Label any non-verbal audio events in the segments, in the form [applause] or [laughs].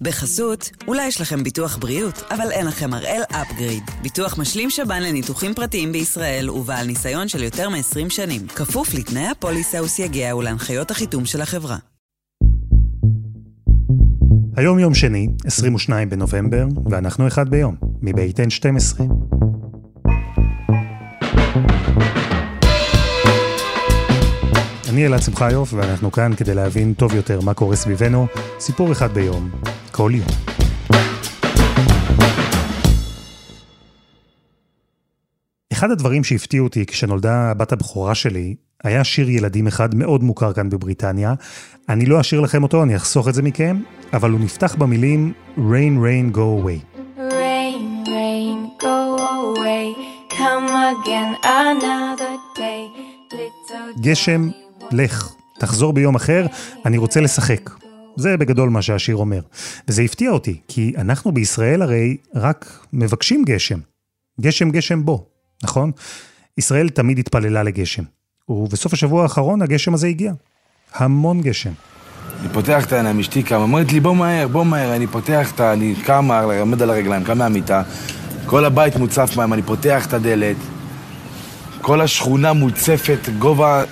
בחסות, אולי יש לכם ביטוח בריאות, אבל אין לכם הראל אפגריד. ביטוח משלים שב"ן לניתוחים פרטיים בישראל ובעל ניסיון של יותר מ-20 שנים. כפוף לתנאי הפוליסה וסייגיה ולהנחיות החיתום של החברה. היום יום שני, 22 בנובמבר, ואנחנו אחד ביום, מבית N12. אני אלעד שמחיוף, ואנחנו כאן כדי להבין טוב יותר מה קורה סביבנו, סיפור אחד ביום, כל יום. אחד הדברים שהפתיעו אותי כשנולדה הבת הבכורה שלי, היה שיר ילדים אחד מאוד מוכר כאן בבריטניה. אני לא אשאיר לכם אותו, אני אחסוך את זה מכם, אבל הוא נפתח במילים Rain, rain, go away. Rain, rain, go away, come again another day. גשם, לך, תחזור ביום אחר, אני רוצה לשחק. זה בגדול מה שהשיר אומר. וזה הפתיע אותי, כי אנחנו בישראל הרי רק מבקשים גשם. גשם גשם בו, נכון? ישראל תמיד התפללה לגשם. ובסוף השבוע האחרון הגשם הזה הגיע. המון גשם. אני פותח את העיניים, אשתי קמה, אומרת לי בוא מהר, בוא מהר, אני פותח את ה... אני קם, עומד על הרגליים, קם מהמיטה, כל הבית מוצף מים, אני פותח את הדלת, כל השכונה מוצפת, גובה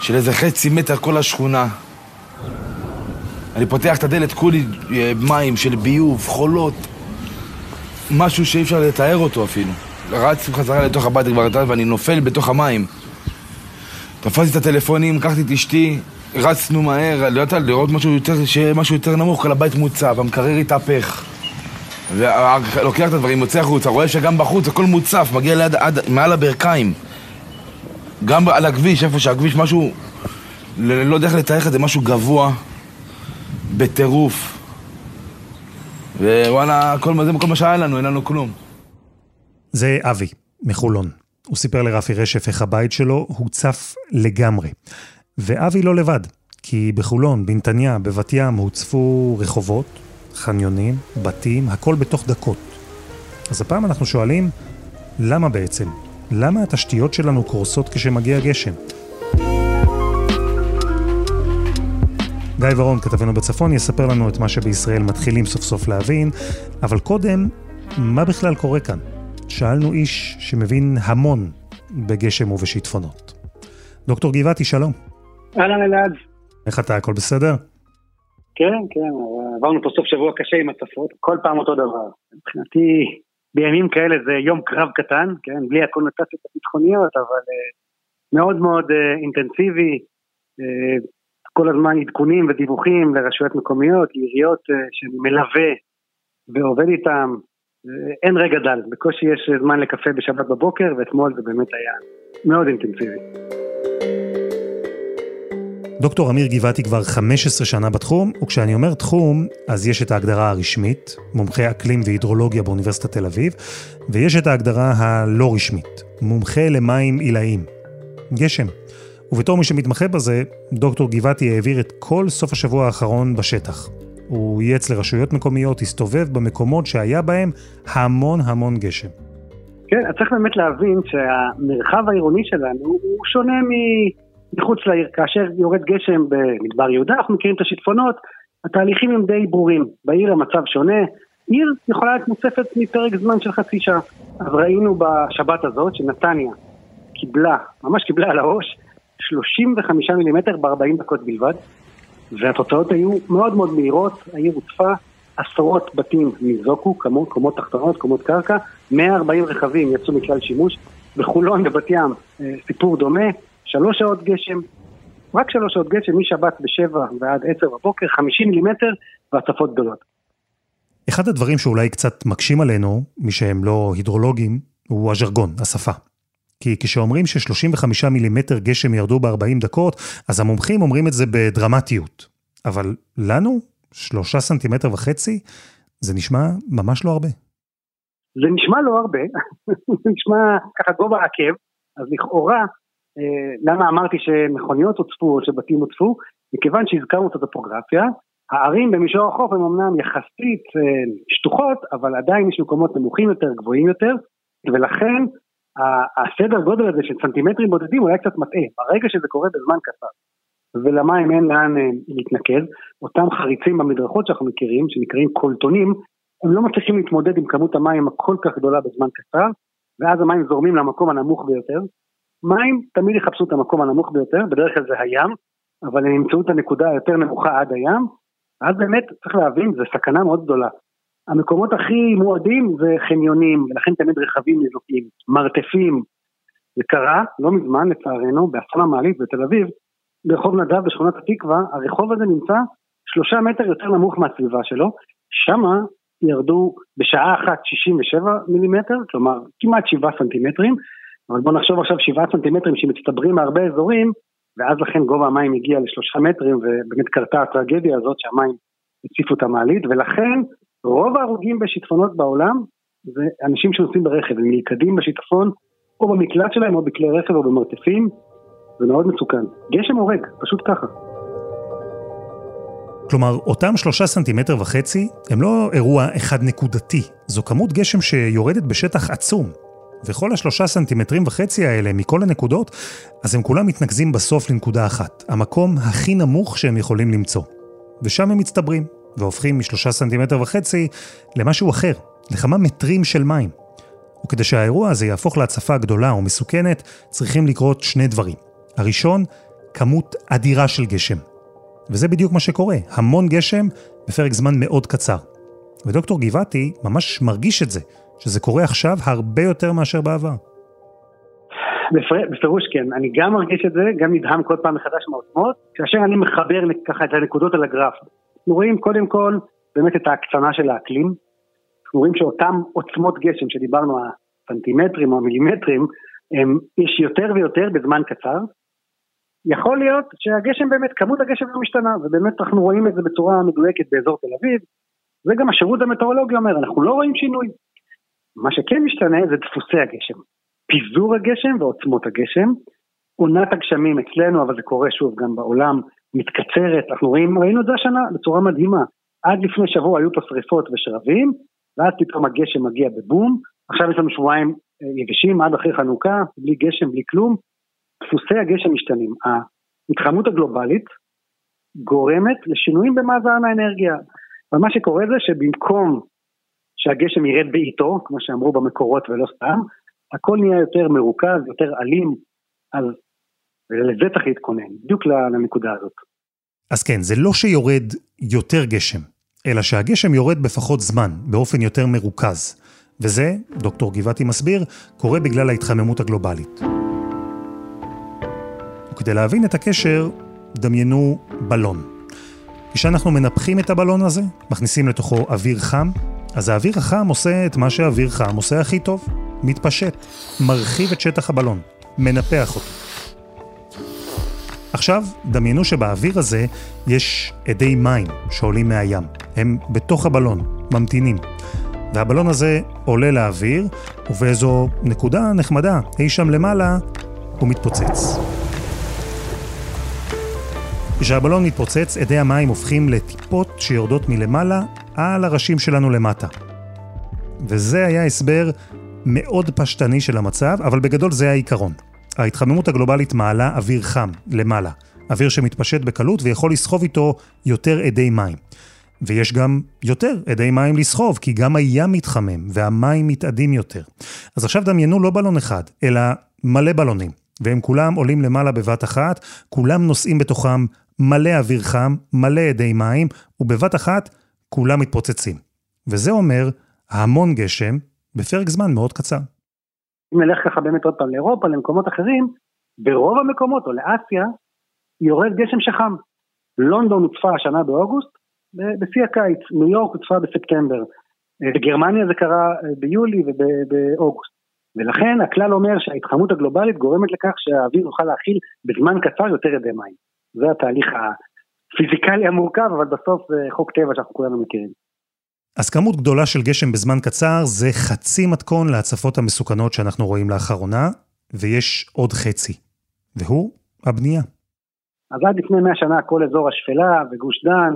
של איזה חצי מטר כל השכונה. אני פותח את הדלת, כולי אה, מים של ביוב, חולות, משהו שאי אפשר לתאר אותו אפילו. רצתי חזרה לתוך הבית כבר ואני נופל בתוך המים. תפסתי את הטלפונים, לקחתי את אשתי, רצנו מהר, לא יודעת, לראות משהו יותר, שיהיה משהו יותר נמוך, כל הבית מוצף, המקרר התהפך. ולוקח את הדברים, יוצא החוצה, רואה שגם בחוץ הכל מוצף, מגיע ליד, עד, מעל הברכיים. גם על הכביש, איפה שהכביש משהו, לא יודע איך לתאר את זה, משהו גבוה, בטירוף. ווואלה, כל, זה כל מה שהיה לנו, אין לנו כלום. זה אבי, מחולון. הוא סיפר לרפי רשף איך הבית שלו הוצף לגמרי. ואבי לא לבד, כי בחולון, בנתניה, בבת ים, הוצפו רחובות, חניונים, בתים, הכל בתוך דקות. אז הפעם אנחנו שואלים, למה בעצם? למה התשתיות שלנו קורסות כשמגיע גשם? גיא ורון, כתבנו בצפון, יספר לנו את מה שבישראל מתחילים סוף סוף להבין, אבל קודם, מה בכלל קורה כאן? שאלנו איש שמבין המון בגשם ובשיטפונות. דוקטור גבעתי, שלום. אהלן אלעד. איך אתה, הכל בסדר? כן, כן, עברנו פה סוף שבוע קשה עם הצפות, כל פעם אותו דבר. מבחינתי, בימים כאלה זה יום קרב קטן, כן, בלי הקונוטציות הביטחוניות, אבל uh, מאוד מאוד uh, אינטנסיבי, uh, כל הזמן עדכונים ודיווחים לרשויות מקומיות, לעיריות uh, שאני מלווה ועובד איתם, אין רגע דל, בקושי יש זמן לקפה בשבת בבוקר, ואתמול זה באמת היה מאוד אינטנסיבי. דוקטור אמיר גבעתי כבר 15 שנה בתחום, וכשאני אומר תחום, אז יש את ההגדרה הרשמית, מומחה אקלים והידרולוגיה באוניברסיטת תל אביב, ויש את ההגדרה הלא רשמית, מומחה למים עילאיים. גשם. ובתור מי שמתמחה בזה, דוקטור גבעתי העביר את כל סוף השבוע האחרון בשטח. הוא ייעץ לרשויות מקומיות, הסתובב במקומות שהיה בהם המון המון גשם. כן, צריך באמת להבין שהמרחב העירוני שלנו הוא שונה מחוץ לעיר. כאשר יורד גשם במדבר יהודה, אנחנו מכירים את השיטפונות, התהליכים הם די ברורים. בעיר המצב שונה, עיר יכולה להיות מוצפת מפרק זמן של חצי שעה. אז ראינו בשבת הזאת שנתניה קיבלה, ממש קיבלה על הראש, 35 מילימטר ב-40 דקות בלבד. והתוצאות היו מאוד מאוד מהירות, העיר הוצפה, עשרות בתים ניזוקו, קומות, קומות תחתונות, קומות קרקע, 140 רכבים יצאו מכלל שימוש, בחולון, בבת ים, אה, סיפור דומה, שלוש שעות גשם, רק שלוש שעות גשם, משבת בשבע ועד עשר בבוקר, 50 מילימטר והצפות גדולות. אחד הדברים שאולי קצת מקשים עלינו, מי שהם לא הידרולוגים, הוא הז'רגון, השפה. כי כשאומרים ש-35 מילימטר גשם ירדו ב-40 דקות, אז המומחים אומרים את זה בדרמטיות. אבל לנו, שלושה סנטימטר וחצי, זה נשמע ממש לא הרבה. זה נשמע לא הרבה, [laughs] זה נשמע ככה גובה עקב, אז לכאורה, אה, למה אמרתי שמכוניות הוצפו או שבתים הוצפו? מכיוון שהזכרנו את הטופוגרפיה, הערים במישור החוף הן אמנם יחסית אה, שטוחות, אבל עדיין יש מקומות נמוכים יותר, גבוהים יותר, ולכן הסדר גודל הזה של סנטימטרים בודדים אולי קצת מטעה, ברגע שזה קורה בזמן קצר. ולמים אין לאן אה, להתנקז. אותם חריצים במדרכות שאנחנו מכירים, שנקראים קולטונים, הם לא מצליחים להתמודד עם כמות המים הכל כך גדולה בזמן קצר, ואז המים זורמים למקום הנמוך ביותר. מים תמיד יחפשו את המקום הנמוך ביותר, בדרך כלל זה הים, אבל הם ימצאו את הנקודה היותר נמוכה עד הים, אז באמת צריך להבין, זו סכנה מאוד גדולה. המקומות הכי מועדים זה חניונים, ולכן תמיד רכבים ניזוקים, מרתפים. זה קרה, לא מזמן לצערנו, באסון המעלית בתל אביב, ברחוב נדב בשכונת התקווה, הרחוב הזה נמצא שלושה מטר יותר נמוך מהסביבה שלו, שמה ירדו בשעה אחת 67 מילימטר, כלומר כמעט 7 סנטימטרים, אבל בואו נחשוב עכשיו 7 סנטימטרים שמצטברים מהרבה אזורים, ואז לכן גובה המים הגיע לשלושה מטרים, ובאמת קרתה הטרגדיה הזאת שהמים הציפו את המעלית, ולכן רוב ההרוגים בשיטפונות בעולם זה אנשים שנוסעים ברכב, הם נלכדים בשיטפון, או במקלט שלהם, או בכלי רכב, או במרתפים, זה מאוד מסוכן. גשם הורג, פשוט ככה. כלומר, אותם שלושה סנטימטר וחצי הם לא אירוע אחד נקודתי, זו כמות גשם שיורדת בשטח עצום. וכל השלושה סנטימטרים וחצי האלה מכל הנקודות, אז הם כולם מתנקזים בסוף לנקודה אחת, המקום הכי נמוך שהם יכולים למצוא. ושם הם מצטברים, והופכים משלושה סנטימטר וחצי למשהו אחר, לכמה מטרים של מים. וכדי שהאירוע הזה יהפוך להצפה גדולה או מסוכנת, צריכים לקרות שני דברים. הראשון, כמות אדירה של גשם. וזה בדיוק מה שקורה, המון גשם בפרק זמן מאוד קצר. ודוקטור גבעתי ממש מרגיש את זה, שזה קורה עכשיו הרבה יותר מאשר בעבר. בפירוש כן, אני גם מרגיש את זה, גם נדהם כל פעם מחדש מהעוצמות, כאשר אני מחבר ככה את הנקודות על הגרף. אנחנו רואים קודם כל באמת את ההקצנה של האקלים, אנחנו רואים שאותם עוצמות גשם שדיברנו, הסנטימטרים או המילימטרים, הם, יש יותר ויותר בזמן קצר. יכול להיות שהגשם באמת, כמות הגשם לא משתנה, ובאמת אנחנו רואים את זה בצורה מדויקת באזור תל אביב, וגם השירות המטאורולוגי אומר, אנחנו לא רואים שינוי. מה שכן משתנה זה דפוסי הגשם. פיזור הגשם ועוצמות הגשם. עונת הגשמים אצלנו, אבל זה קורה שוב גם בעולם, מתקצרת, אנחנו רואים, ראינו את זה השנה בצורה מדהימה. עד לפני שבוע היו פה שריפות ושרבים, ואז פתאום הגשם מגיע בבום, עכשיו יש לנו שבועיים אה, יבשים עד אחרי חנוכה, בלי גשם, בלי כלום, דפוסי הגשם משתנים. ההתחממות הגלובלית גורמת לשינויים במאזן האנרגיה. ומה שקורה זה שבמקום שהגשם ירד בעיתו, כמו שאמרו במקורות ולא סתם, הכל נהיה יותר מרוכז, יותר אלים, אז לזה צריך להתכונן, בדיוק לנקודה הזאת. אז כן, זה לא שיורד יותר גשם, אלא שהגשם יורד בפחות זמן, באופן יותר מרוכז. וזה, דוקטור גבעתי מסביר, קורה בגלל ההתחממות הגלובלית. וכדי להבין את הקשר, דמיינו בלון. כשאנחנו מנפחים את הבלון הזה, מכניסים לתוכו אוויר חם, אז האוויר החם עושה את מה שאוויר חם עושה הכי טוב, מתפשט, מרחיב את שטח הבלון, מנפח אותו. עכשיו, דמיינו שבאוויר הזה יש אדי מים שעולים מהים. הם בתוך הבלון, ממתינים. והבלון הזה עולה לאוויר, ובאיזו נקודה נחמדה, אי שם למעלה, הוא מתפוצץ. כשהבלון מתפוצץ, אדי המים הופכים לטיפות שיורדות מלמעלה על הראשים שלנו למטה. וזה היה הסבר מאוד פשטני של המצב, אבל בגדול זה העיקרון. ההתחממות הגלובלית מעלה אוויר חם, למעלה. אוויר שמתפשט בקלות ויכול לסחוב איתו יותר אדי מים. ויש גם יותר אדי מים לסחוב, כי גם הים מתחמם והמים מתאדים יותר. אז עכשיו דמיינו לא בלון אחד, אלא מלא בלונים, והם כולם עולים למעלה בבת אחת, כולם נושאים בתוכם מלא אוויר חם, מלא אדי מים, ובבת אחת כולם מתפוצצים. וזה אומר המון גשם בפרק זמן מאוד קצר. אם נלך ככה באמת עוד פעם לאירופה, למקומות אחרים, ברוב המקומות, או לאסיה, יורד גשם שחם. לונדון הוצפה השנה באוגוסט, בשיא הקיץ, ניו יורק הוצפה בספטמבר. בגרמניה זה קרה אה, ביולי ובאוגוסט. ולכן הכלל אומר שההתחממות הגלובלית גורמת לכך שהאוויר יוכל להכיל בזמן קצר יותר ידי מים. זה התהליך הפיזיקלי המורכב, אבל בסוף זה חוק טבע שאנחנו כולנו מכירים. אז כמות גדולה של גשם בזמן קצר זה חצי מתכון להצפות המסוכנות שאנחנו רואים לאחרונה, ויש עוד חצי, והוא הבנייה. אז עד לפני 100 שנה כל אזור השפלה וגוש דן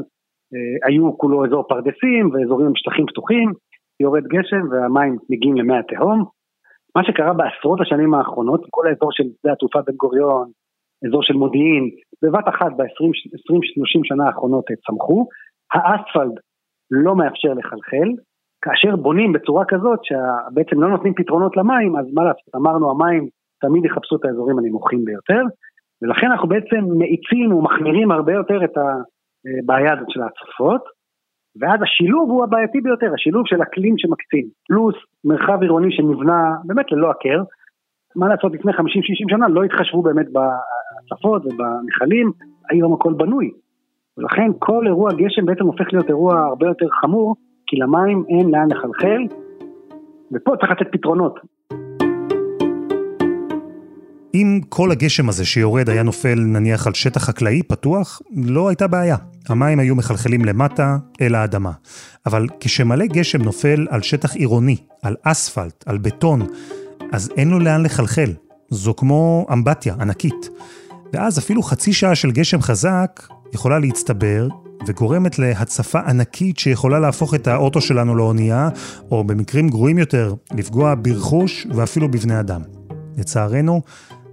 אה, היו כולו אזור פרדסים ואזורים עם שטחים פתוחים, יורד גשם והמים מגיעים למי התהום. מה שקרה בעשרות השנים האחרונות, כל האזור של שדה התעופה בן גוריון, אזור של מודיעין, בבת אחת ב-20-30 שנה האחרונות צמחו, האספלט לא מאפשר לחלחל, כאשר בונים בצורה כזאת שבעצם לא נותנים פתרונות למים, אז מה לעשות, אמרנו המים תמיד יחפשו את האזורים הנמוכים ביותר, ולכן אנחנו בעצם מאיצים ומחמירים הרבה יותר את הבעיה הזאת של ההצפות, ואז השילוב הוא הבעייתי ביותר, השילוב של אקלים שמקצין, פלוס מרחב עירוני שנבנה באמת ללא הכר, מה לעשות לפני 50-60 שנה לא התחשבו באמת בהצפות ובנחלים, היום הכל בנוי. ולכן כל אירוע גשם בעצם הופך להיות אירוע הרבה יותר חמור, כי למים אין לאן לחלחל, ופה צריך לתת פתרונות. אם כל הגשם הזה שיורד היה נופל נניח על שטח חקלאי פתוח, לא הייתה בעיה. המים היו מחלחלים למטה, אל האדמה. אבל כשמלא גשם נופל על שטח עירוני, על אספלט, על בטון, אז אין לו לאן לחלחל. זו כמו אמבטיה ענקית. ואז אפילו חצי שעה של גשם חזק יכולה להצטבר וגורמת להצפה ענקית שיכולה להפוך את האוטו שלנו לאונייה, או במקרים גרועים יותר, לפגוע ברכוש ואפילו בבני אדם. לצערנו,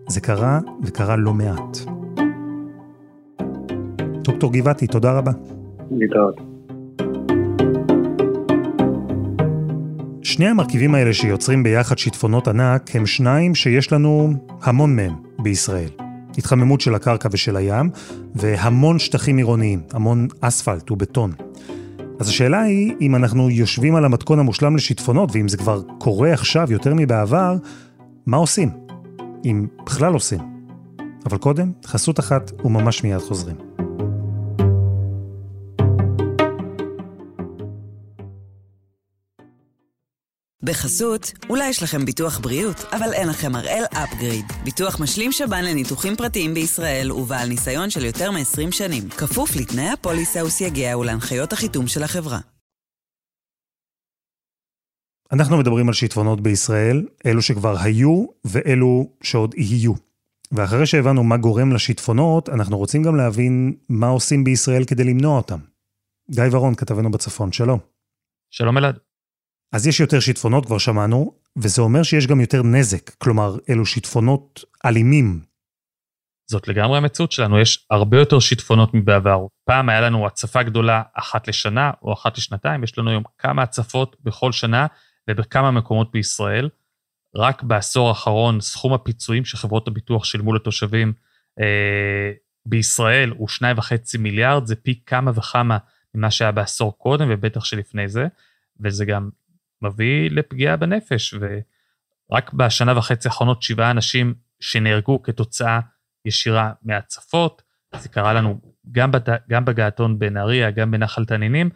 זה קרה וקרה לא מעט. דוקטור גבעתי, תודה רבה. להתראות. שני המרכיבים האלה שיוצרים ביחד שיטפונות ענק הם שניים שיש לנו המון מהם בישראל. התחממות של הקרקע ושל הים, והמון שטחים עירוניים, המון אספלט ובטון. אז השאלה היא, אם אנחנו יושבים על המתכון המושלם לשיטפונות, ואם זה כבר קורה עכשיו יותר מבעבר, מה עושים? אם בכלל עושים. אבל קודם, חסות אחת וממש מיד חוזרים. בחסות, אולי יש לכם ביטוח בריאות, אבל אין לכם הראל אפגריד. ביטוח משלים שב"ן לניתוחים פרטיים בישראל ובעל ניסיון של יותר מ-20 שנים. כפוף לתנאי הפוליסה וסייגיה ולהנחיות החיתום של החברה. אנחנו מדברים על שיטפונות בישראל, אלו שכבר היו ואלו שעוד יהיו. ואחרי שהבנו מה גורם לשיטפונות, אנחנו רוצים גם להבין מה עושים בישראל כדי למנוע אותם. גיא ורון, כתבנו בצפון, שלום. שלום אלעד. אז יש יותר שיטפונות, כבר שמענו, וזה אומר שיש גם יותר נזק, כלומר, אלו שיטפונות אלימים. זאת לגמרי המציאות שלנו, יש הרבה יותר שיטפונות מבעבר. פעם היה לנו הצפה גדולה אחת לשנה או אחת לשנתיים, יש לנו היום כמה הצפות בכל שנה ובכמה מקומות בישראל. רק בעשור האחרון סכום הפיצויים שחברות הביטוח שילמו לתושבים אה, בישראל הוא 2.5 מיליארד, זה פי כמה וכמה ממה שהיה בעשור קודם ובטח שלפני זה, וזה גם מביא לפגיעה בנפש, ורק בשנה וחצי האחרונות שבעה אנשים שנהרגו כתוצאה ישירה מהצפות, זה קרה לנו גם, בת... גם בגעתון בנהריה, גם בנחל תנינים,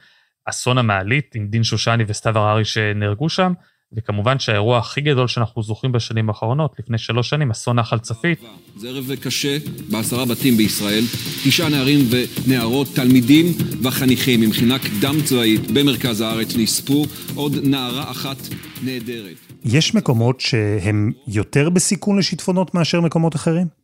אסון המעלית עם דין שושני וסתיו הררי שנהרגו שם, וכמובן שהאירוע הכי גדול שאנחנו זוכרים בשנים האחרונות, לפני שלוש שנים, אסון נחל צפית. זה ערב קשה בעשרה בתים בישראל, תשעה נערים ונערות, תלמידים וחניכים ממכינה קדם צבאית במרכז הארץ נספו, עוד נערה אחת נהדרת. יש מקומות שהם יותר בסיכון לשיטפונות מאשר מקומות אחרים?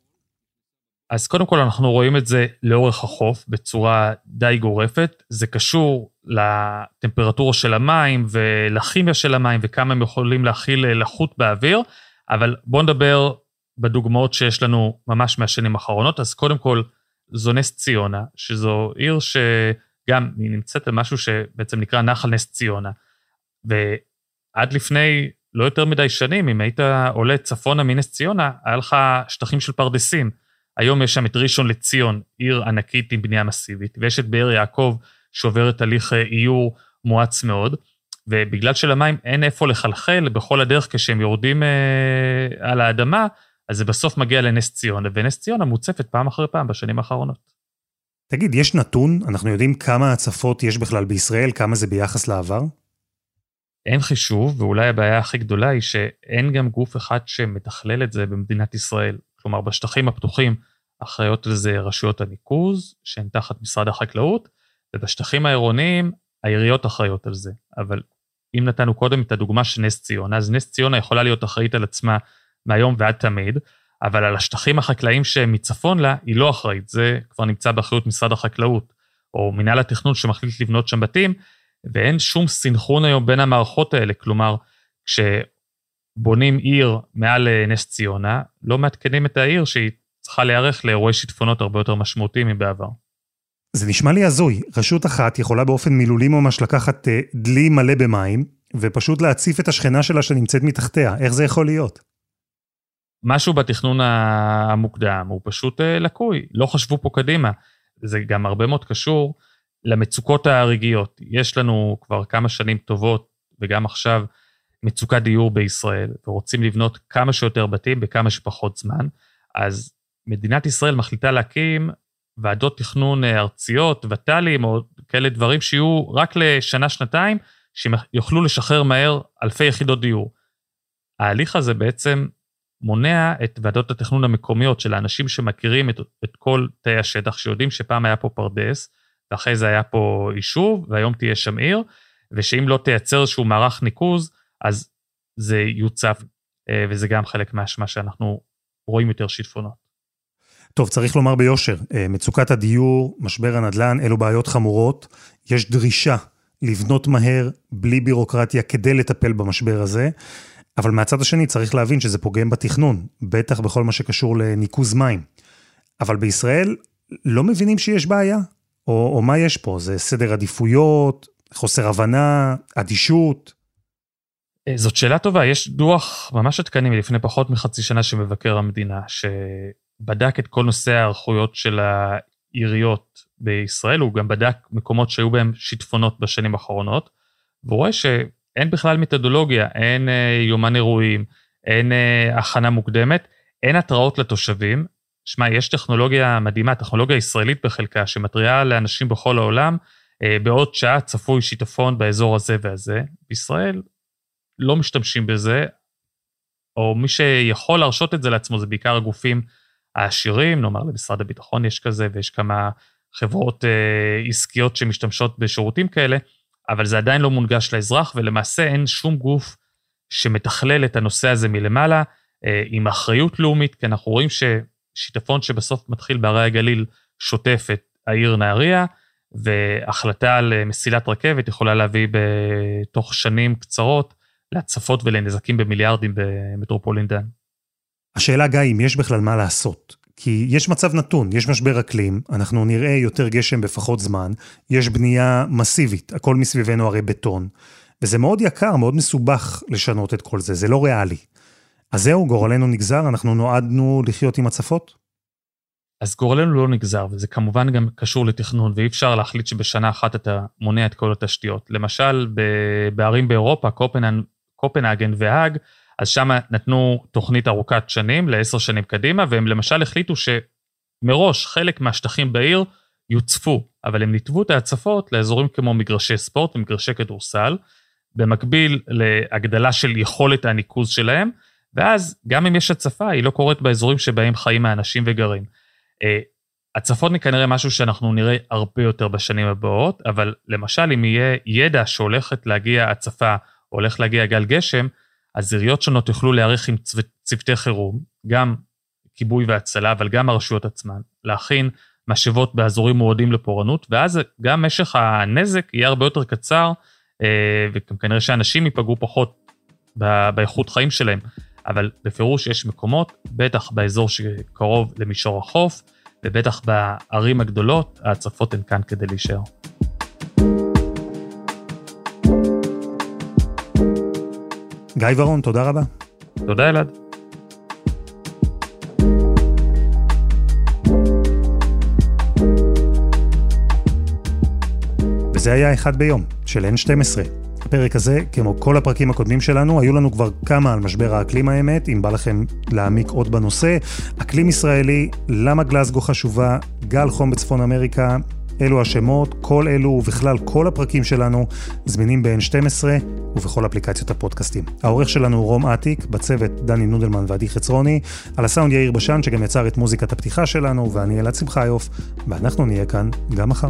אז קודם כל אנחנו רואים את זה לאורך החוף בצורה די גורפת. זה קשור לטמפרטורה של המים ולכימיה של המים וכמה הם יכולים להכיל לחות באוויר, אבל בואו נדבר בדוגמאות שיש לנו ממש מהשנים האחרונות. אז קודם כל, זו נס ציונה, שזו עיר שגם היא נמצאת במשהו שבעצם נקרא נחל נס ציונה. ועד לפני לא יותר מדי שנים, אם היית עולה צפונה מנס ציונה, היה לך שטחים של פרדסים. היום יש שם את ראשון לציון, עיר ענקית עם בנייה מסיבית, ויש את באר יעקב שעוברת הליך אה, איור מואץ מאוד, ובגלל שלמים אין איפה לחלחל בכל הדרך כשהם יורדים אה, על האדמה, אז זה בסוף מגיע לנס ציונה, ונס ציונה מוצפת פעם אחרי פעם בשנים האחרונות. תגיד, יש נתון? אנחנו יודעים כמה הצפות יש בכלל בישראל? כמה זה ביחס לעבר? אין חישוב, ואולי הבעיה הכי גדולה היא שאין גם גוף אחד שמתכלל את זה במדינת ישראל. כלומר, בשטחים הפתוחים אחראיות לזה רשויות הניקוז, שהן תחת משרד החקלאות, ובשטחים העירוניים העיריות אחראיות על זה. אבל אם נתנו קודם את הדוגמה של נס ציונה, אז נס ציונה יכולה להיות אחראית על עצמה מהיום ועד תמיד, אבל על השטחים החקלאיים שמצפון לה, היא לא אחראית, זה כבר נמצא באחריות משרד החקלאות, או מנהל התכנון שמחליט לבנות שם בתים, ואין שום סינכרון היום בין המערכות האלה, כלומר, כש... בונים עיר מעל אה, נס ציונה, לא מעדכנים את העיר שהיא צריכה להיערך לאירועי שיטפונות הרבה יותר משמעותיים מבעבר. זה נשמע לי הזוי. רשות אחת יכולה באופן מילולי ממש לקחת אה, דלי מלא במים, ופשוט להציף את השכנה שלה שנמצאת מתחתיה. איך זה יכול להיות? משהו בתכנון המוקדם הוא פשוט אה, לקוי, לא חשבו פה קדימה. זה גם הרבה מאוד קשור למצוקות הרגעיות. יש לנו כבר כמה שנים טובות, וגם עכשיו, מצוקת דיור בישראל, ורוצים לבנות כמה שיותר בתים בכמה שפחות זמן, אז מדינת ישראל מחליטה להקים ועדות תכנון ארציות, ות"לים, או כאלה דברים שיהיו רק לשנה-שנתיים, שיוכלו לשחרר מהר אלפי יחידות דיור. ההליך הזה בעצם מונע את ועדות התכנון המקומיות של האנשים שמכירים את, את כל תאי השטח, שיודעים שפעם היה פה פרדס, ואחרי זה היה פה יישוב, והיום תהיה שם עיר, ושאם לא תייצר איזשהו מערך ניקוז, אז זה יוצף, אה, וזה גם חלק מהאשמה שאנחנו רואים יותר שיטפונות. טוב, צריך לומר ביושר, אה, מצוקת הדיור, משבר הנדל"ן, אלו בעיות חמורות. יש דרישה לבנות מהר, בלי בירוקרטיה, כדי לטפל במשבר הזה. אבל מהצד השני צריך להבין שזה פוגם בתכנון, בטח בכל מה שקשור לניקוז מים. אבל בישראל לא מבינים שיש בעיה? או, או מה יש פה? זה סדר עדיפויות, חוסר הבנה, אדישות? אה, זאת שאלה טובה, יש דוח ממש עדכני מלפני פחות מחצי שנה של מבקר המדינה, שבדק את כל נושא ההיערכויות של העיריות בישראל, הוא גם בדק מקומות שהיו בהם שיטפונות בשנים האחרונות, והוא רואה שאין בכלל מתודולוגיה, אין אה, יומן אירועים, אין אה, הכנה מוקדמת, אין התראות לתושבים. שמע, יש טכנולוגיה מדהימה, טכנולוגיה ישראלית בחלקה, שמתריעה לאנשים בכל העולם, בעוד שעה צפוי שיטפון באזור הזה והזה. בישראל לא משתמשים בזה, או מי שיכול להרשות את זה לעצמו זה בעיקר הגופים העשירים, נאמר למשרד הביטחון יש כזה, ויש כמה חברות אה, עסקיות שמשתמשות בשירותים כאלה, אבל זה עדיין לא מונגש לאזרח, ולמעשה אין שום גוף שמתכלל את הנושא הזה מלמעלה, אה, עם אחריות לאומית, כי אנחנו רואים ששיטפון שבסוף מתחיל בערי הגליל שוטף את העיר נהריה, והחלטה על מסילת רכבת יכולה להביא בתוך שנים קצרות להצפות ולנזקים במיליארדים במטרופולין דן. השאלה, גיא, אם יש בכלל מה לעשות. כי יש מצב נתון, יש משבר אקלים, אנחנו נראה יותר גשם בפחות זמן, יש בנייה מסיבית, הכל מסביבנו הרי בטון, וזה מאוד יקר, מאוד מסובך לשנות את כל זה, זה לא ריאלי. אז זהו, גורלנו נגזר, אנחנו נועדנו לחיות עם הצפות? אז גורלנו לא נגזר, וזה כמובן גם קשור לתכנון, ואי אפשר להחליט שבשנה אחת אתה מונע את כל התשתיות. למשל, בערים באירופה, קופנהן קופנהגן והאג, אז שם נתנו תוכנית ארוכת שנים, לעשר שנים קדימה, והם למשל החליטו שמראש חלק מהשטחים בעיר יוצפו, אבל הם ניתבו את ההצפות לאזורים כמו מגרשי ספורט ומגרשי כדורסל, במקביל להגדלה של יכולת הניקוז שלהם, ואז גם אם יש הצפה, היא לא קורית באזורים שבהם חיים האנשים וגרים. אה, הצפות היא כנראה משהו שאנחנו נראה הרבה יותר בשנים הבאות, אבל למשל אם יהיה ידע שהולכת להגיע הצפה הולך להגיע גל גשם, אז עיריות שונות יוכלו להיערך עם צוותי חירום, גם כיבוי והצלה, אבל גם הרשויות עצמן, להכין משאבות באזורים מועדים לפורענות, ואז גם משך הנזק יהיה הרבה יותר קצר, אה, וגם כנראה שאנשים ייפגעו פחות באיכות חיים שלהם. אבל בפירוש יש מקומות, בטח באזור שקרוב למישור החוף, ובטח בערים הגדולות, ההצפות הן כאן כדי להישאר. גיא ורון, תודה רבה. תודה אלעד. וזה היה אחד ביום, של N12. הפרק הזה, כמו כל הפרקים הקודמים שלנו, היו לנו כבר כמה על משבר האקלים האמת, אם בא לכם להעמיק עוד בנושא. אקלים ישראלי, למה גלסגו חשובה, גל חום בצפון אמריקה, אלו השמות, כל אלו ובכלל כל הפרקים שלנו זמינים ב-N12 ובכל אפליקציות הפודקאסטים. העורך שלנו הוא רום אטיק, בצוות דני נודלמן ועדי חצרוני, על הסאונד יאיר בשן שגם יצר את מוזיקת הפתיחה שלנו, ואני אלעד שמחיוף, ואנחנו נהיה כאן גם מחר.